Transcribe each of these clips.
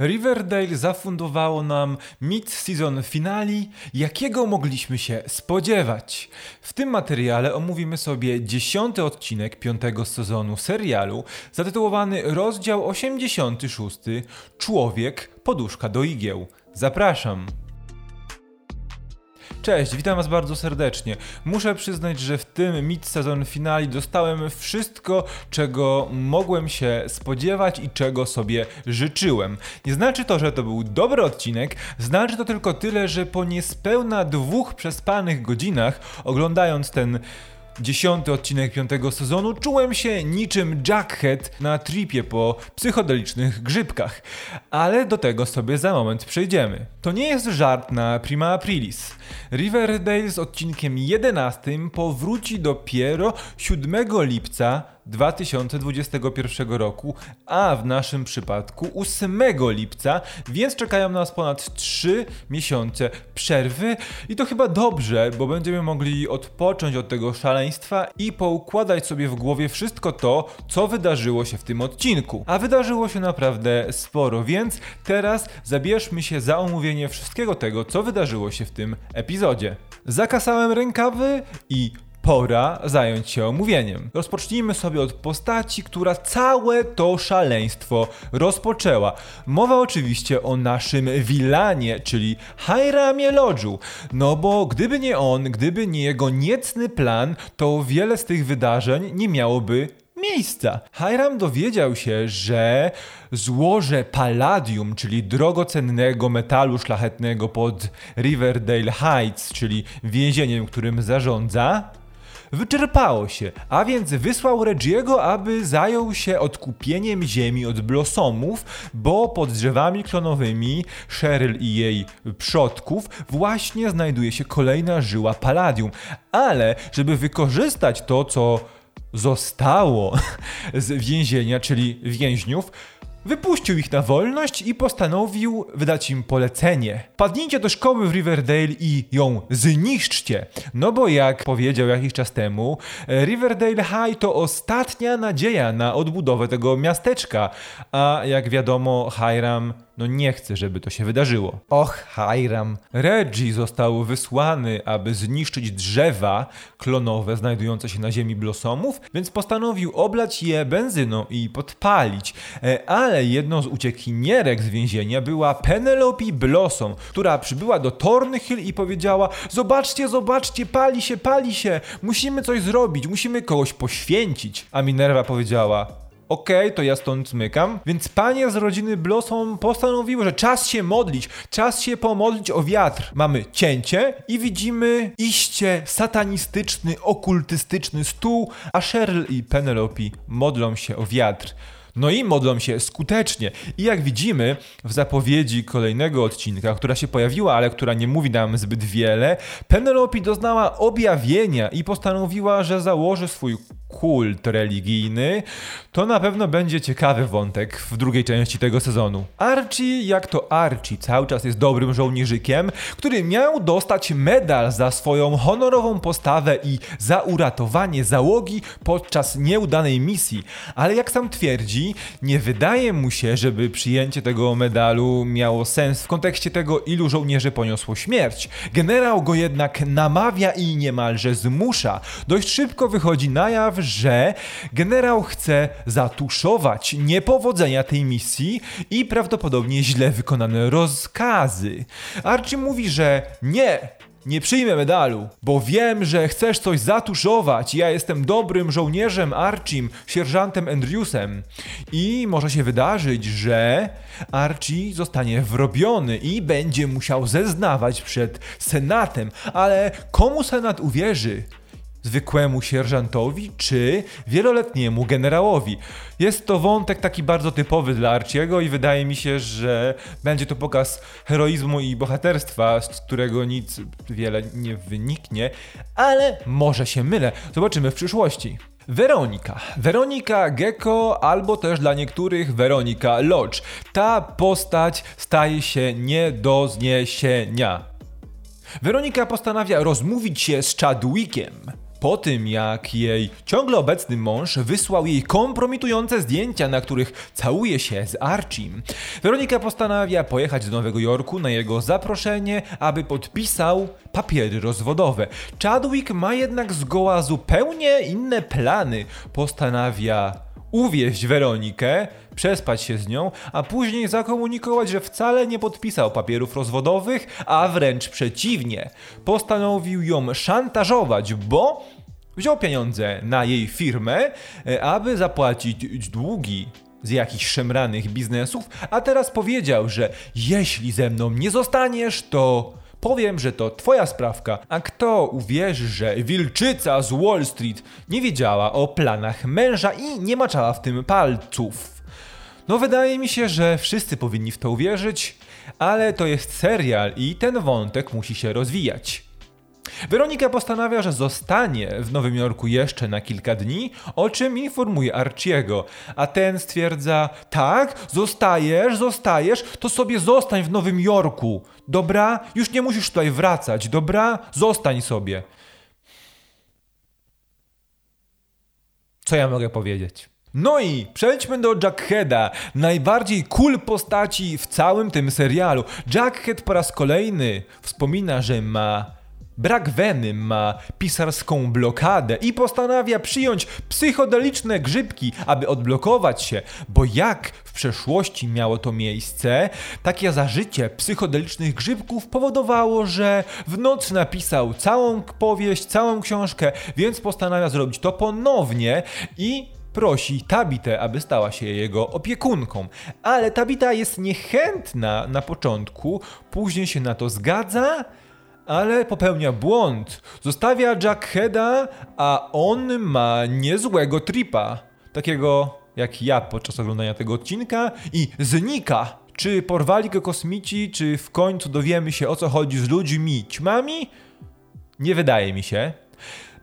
Riverdale zafundowało nam mid-season finale, jakiego mogliśmy się spodziewać. W tym materiale omówimy sobie dziesiąty odcinek piątego sezonu serialu, zatytułowany rozdział 86 Człowiek, poduszka do igieł. Zapraszam. Cześć, witam Was bardzo serdecznie. Muszę przyznać, że w tym mid-sezon finale dostałem wszystko, czego mogłem się spodziewać i czego sobie życzyłem. Nie znaczy to, że to był dobry odcinek, znaczy to tylko tyle, że po niespełna dwóch przespanych godzinach oglądając ten dziesiąty odcinek piątego sezonu czułem się niczym Jackhead na tripie po psychodelicznych grzybkach. Ale do tego sobie za moment przejdziemy. To nie jest żart na Prima Aprilis. Riverdale z odcinkiem 11 powróci dopiero 7 lipca 2021 roku, a w naszym przypadku 8 lipca, więc czekają nas ponad 3 miesiące przerwy i to chyba dobrze, bo będziemy mogli odpocząć od tego szaleństwa i poukładać sobie w głowie wszystko to, co wydarzyło się w tym odcinku. A wydarzyło się naprawdę sporo, więc teraz zabierzmy się za omówienie wszystkiego tego, co wydarzyło się w tym epizodzie. Zakasałem rękawy i pora zająć się omówieniem. Rozpocznijmy sobie od postaci, która całe to szaleństwo rozpoczęła. Mowa oczywiście o naszym Wilanie, czyli Hiramie Lodżu. No bo gdyby nie on, gdyby nie jego niecny plan, to wiele z tych wydarzeń nie miałoby miejsca. Hiram dowiedział się, że złoże palladium, czyli drogocennego metalu szlachetnego pod Riverdale Heights, czyli więzieniem, którym zarządza, wyczerpało się, a więc wysłał Reggiego, aby zajął się odkupieniem ziemi od Blossomów, bo pod drzewami klonowymi Cheryl i jej przodków właśnie znajduje się kolejna żyła Palladium. Ale żeby wykorzystać to, co zostało z więzienia, czyli więźniów, Wypuścił ich na wolność i postanowił wydać im polecenie. Padnijcie do szkoły w Riverdale i ją zniszczcie. No bo jak powiedział jakiś czas temu, Riverdale High to ostatnia nadzieja na odbudowę tego miasteczka. A jak wiadomo, Hiram no nie chce, żeby to się wydarzyło. Och, Hiram. Reggie został wysłany, aby zniszczyć drzewa klonowe znajdujące się na ziemi Blossomów, więc postanowił oblać je benzyną i podpalić. E, ale jedną z uciekinierek z więzienia była Penelope Blossom, która przybyła do Thornhill i powiedziała: Zobaczcie, zobaczcie, pali się, pali się, musimy coś zrobić, musimy kogoś poświęcić. A Minerva powiedziała: okej, okay, to ja stąd zmykam. Więc panie z rodziny Blossom postanowiły, że czas się modlić, czas się pomodlić o wiatr. Mamy cięcie i widzimy iście satanistyczny, okultystyczny stół, a Cheryl i Penelope modlą się o wiatr. No i modlą się skutecznie. I jak widzimy w zapowiedzi kolejnego odcinka, która się pojawiła, ale która nie mówi nam zbyt wiele, Penelope doznała objawienia i postanowiła, że założy swój kult religijny, to na pewno będzie ciekawy wątek w drugiej części tego sezonu. Archie, jak to Archie, cały czas jest dobrym żołnierzykiem, który miał dostać medal za swoją honorową postawę i za uratowanie załogi podczas nieudanej misji, ale jak sam twierdzi, nie wydaje mu się, żeby przyjęcie tego medalu miało sens w kontekście tego, ilu żołnierzy poniosło śmierć. Generał go jednak namawia i niemalże zmusza. Dość szybko wychodzi na jaw, że generał chce zatuszować niepowodzenia tej misji i prawdopodobnie źle wykonane rozkazy. Archie mówi, że nie, nie przyjmę medalu, bo wiem, że chcesz coś zatuszować. Ja jestem dobrym żołnierzem Archim, sierżantem Andrewsem. I może się wydarzyć, że Archie zostanie wrobiony i będzie musiał zeznawać przed Senatem. Ale komu Senat uwierzy? Zwykłemu sierżantowi czy wieloletniemu generałowi. Jest to wątek taki bardzo typowy dla Arciego i wydaje mi się, że będzie to pokaz heroizmu i bohaterstwa, z którego nic wiele nie wyniknie, ale może się mylę. Zobaczymy w przyszłości. Weronika. Weronika Gecko, albo też dla niektórych Weronika Lodge. Ta postać staje się nie do zniesienia. Weronika postanawia rozmówić się z Chadwickiem Po tym, jak jej ciągle obecny mąż wysłał jej kompromitujące zdjęcia, na których całuje się z Archim, Weronika postanawia pojechać do Nowego Jorku na jego zaproszenie, aby podpisał papiery rozwodowe. Chadwick ma jednak zgoła zupełnie inne plany. Postanawia uwieźć Weronikę, przespać się z nią, a później zakomunikować, że wcale nie podpisał papierów rozwodowych, a wręcz przeciwnie. Postanowił ją szantażować, bo wziął pieniądze na jej firmę, e, aby zapłacić długi z jakichś szemranych biznesów, a teraz powiedział, że jeśli ze mną nie zostaniesz, to powiem, że to twoja sprawka. A kto uwierzy, że wilczyca z Wall Street nie wiedziała o planach męża i nie maczała w tym palców? No wydaje mi się, że wszyscy powinni w to uwierzyć, ale to jest serial i ten wątek musi się rozwijać. Weronika postanawia, że zostanie w Nowym Jorku jeszcze na kilka dni, o czym informuje Archiego, a ten stwierdza: Tak, zostajesz, zostajesz, to sobie zostań w Nowym Jorku. Dobra, już nie musisz tutaj wracać, dobra, zostań sobie. Co ja mogę powiedzieć? No i przejdźmy do Jackheada, najbardziej cool postaci w całym tym serialu. Jackhead po raz kolejny wspomina, że ma Brak weny ma pisarską blokadę i postanawia przyjąć psychodeliczne grzybki, aby odblokować się, bo jak w przeszłości miało to miejsce, takie zażycie psychodelicznych grzybków powodowało, że w nocy napisał całą powieść, całą książkę, więc postanawia zrobić to ponownie i prosi Tabitę, aby stała się jego opiekunką. Ale Tabita jest niechętna na początku, później się na to zgadza ale popełnia błąd. Zostawia Jackheada, a on ma niezłego tripa. Takiego jak ja podczas oglądania tego odcinka i znika. Czy porwali go kosmici, czy w końcu dowiemy się o co chodzi z ludźmi ćmami? Nie wydaje mi się.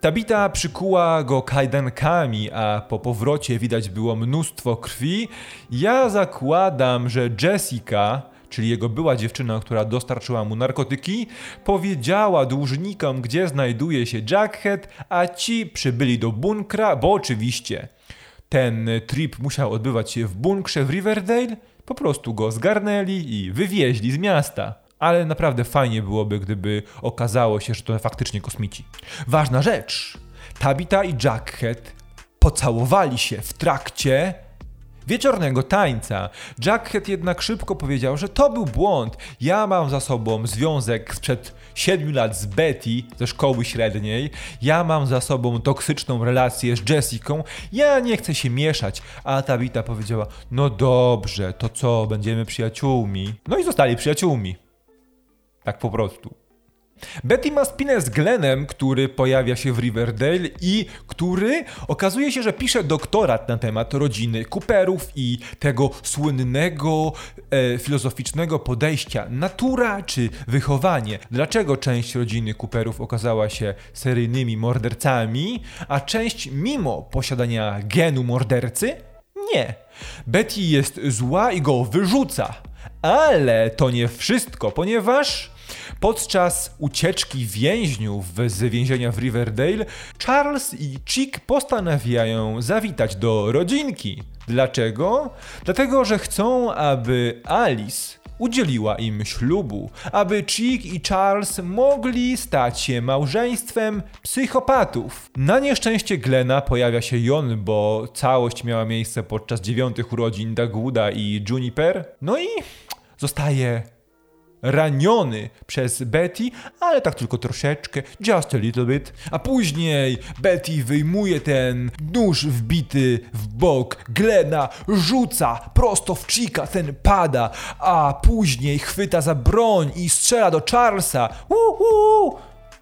Tabita przykuła go kajdankami, a po powrocie widać było mnóstwo krwi. Ja zakładam, że Jessica czyli jego była dziewczyna, która dostarczyła mu narkotyki, powiedziała dłużnikom, gdzie znajduje się Jackhead, a ci przybyli do bunkra, bo oczywiście ten trip musiał odbywać się w bunkrze w Riverdale, po prostu go zgarnęli i wywieźli z miasta. Ale naprawdę fajnie byłoby, gdyby okazało się, że to faktycznie kosmici. Ważna rzecz. Tabita i Jackhead pocałowali się w trakcie wieczornego tańca. Jackhead jednak szybko powiedział, że to był błąd. Ja mam za sobą związek sprzed 7 lat z Betty ze szkoły średniej. Ja mam za sobą toksyczną relację z Jessiką. Ja nie chcę się mieszać. A Tabita powiedziała: No dobrze, to co, będziemy przyjaciółmi? No i zostali przyjaciółmi. Tak po prostu. Betty ma spinę z Glenem, który pojawia się w Riverdale i który okazuje się, że pisze doktorat na temat rodziny Cooperów i tego słynnego e, filozoficznego podejścia natura czy wychowanie. Dlaczego część rodziny Cooperów okazała się seryjnymi mordercami, a część mimo posiadania genu mordercy? Nie. Betty jest zła i go wyrzuca. Ale to nie wszystko, ponieważ Podczas ucieczki więźniów z więzienia w Riverdale, Charles i Chick postanawiają zawitać do rodzinki. Dlaczego? Dlatego, że chcą, aby Alice udzieliła im ślubu, aby Chick i Charles mogli stać się małżeństwem psychopatów. Na nieszczęście Glena pojawia się Jon, bo całość miała miejsce podczas dziewiątych urodzin Dagwooda i Juniper. No i zostaje raniony przez Betty, ale tak tylko troszeczkę, just a little bit. A później Betty wyjmuje ten nóż wbity w bok Glena, rzuca prosto w Chica, ten pada, a później chwyta za broń i strzela do Charlesa. Uhu!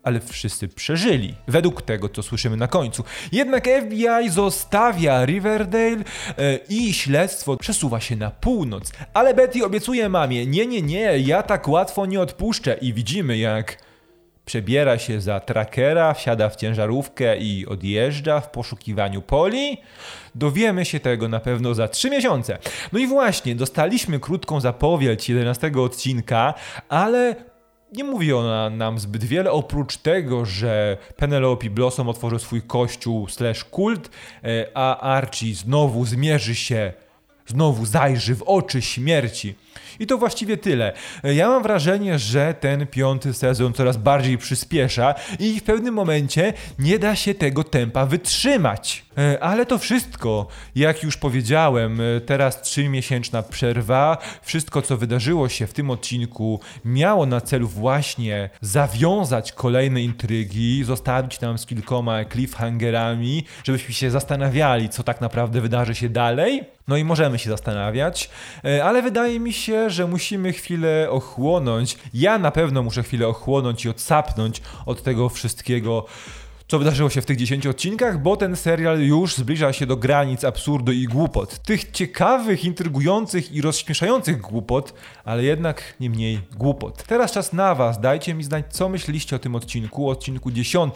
Ale wszyscy przeżyli, według tego, co słyszymy na końcu. Jednak FBI zostawia Riverdale e, i śledztwo przesuwa się na północ. Ale Betty obiecuje mamie, nie, nie, nie, ja tak łatwo nie odpuszczę i widzimy jak przebiera się za trackera, wsiada w ciężarówkę i odjeżdża w poszukiwaniu poli. Dowiemy się tego na pewno za 3 miesiące. No i właśnie, dostaliśmy krótką zapowiedź 11 odcinka, ale nie mówi ona nam zbyt wiele, oprócz tego, że Penelope Blossom otworzył swój kościół slash kult, e, a Archie znowu zmierzy się, znowu zajrzy w oczy śmierci. I to właściwie tyle. Ja mam wrażenie, że ten piąty sezon coraz bardziej przyspiesza i w pewnym momencie nie da się tego tempa wytrzymać. E, Ale to wszystko, jak już powiedziałem, e, teraz trzymiesięczna przerwa. Wszystko, co wydarzyło się w tym odcinku, miało na celu właśnie zawiązać kolejne intrygi, zostawić nam z kilkoma cliffhangerami, żebyśmy się zastanawiali, co tak naprawdę wydarzy się dalej. No i możemy się zastanawiać, e, ale wydaje mi się, że musimy chwilę ochłonąć. Ja na pewno muszę chwilę ochłonąć i odsapnąć od tego wszystkiego co wydarzyło się w tych 10 odcinkach, bo ten serial już zbliża się do granic absurdu i głupot. Tych ciekawych, intrygujących i rozśmieszających głupot, ale jednak nie mniej głupot. Teraz czas na Was. Dajcie mi znać, co myśliście o tym odcinku, odcinku 10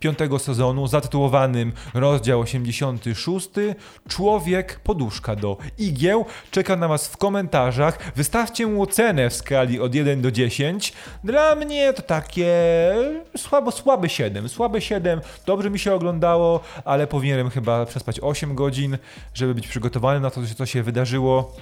piątego sezonu, zatytułowanym rozdział 86 Człowiek poduszka do igieł. Czeka na Was w komentarzach. Wystawcie mu ocenę w skali od 1 do 10. Dla mnie to takie słabo, słaby 7. Słaby 7. Dobrze mi się oglądało, ale powinienem chyba przespać 8 godzin, żeby być przygotowany na to, co się wydarzyło.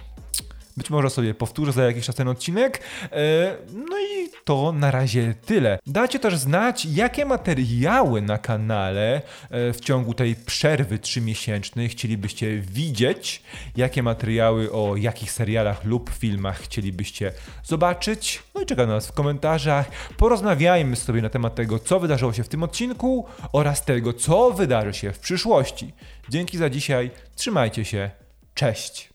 Być może sobie powtórzę za jakiś czas ten odcinek. E, No i to na razie tyle. Dajcie też znać, jakie materiały na kanale e, w ciągu tej przerwy trzymiesięcznej chcielibyście widzieć, jakie materiały o jakich serialach lub filmach chcielibyście zobaczyć. No i czekam na nas w komentarzach. Porozmawiajmy sobie na temat tego, co wydarzyło się w tym odcinku oraz tego, co wydarzy się w przyszłości. Dzięki za dzisiaj. Trzymajcie się. Cześć.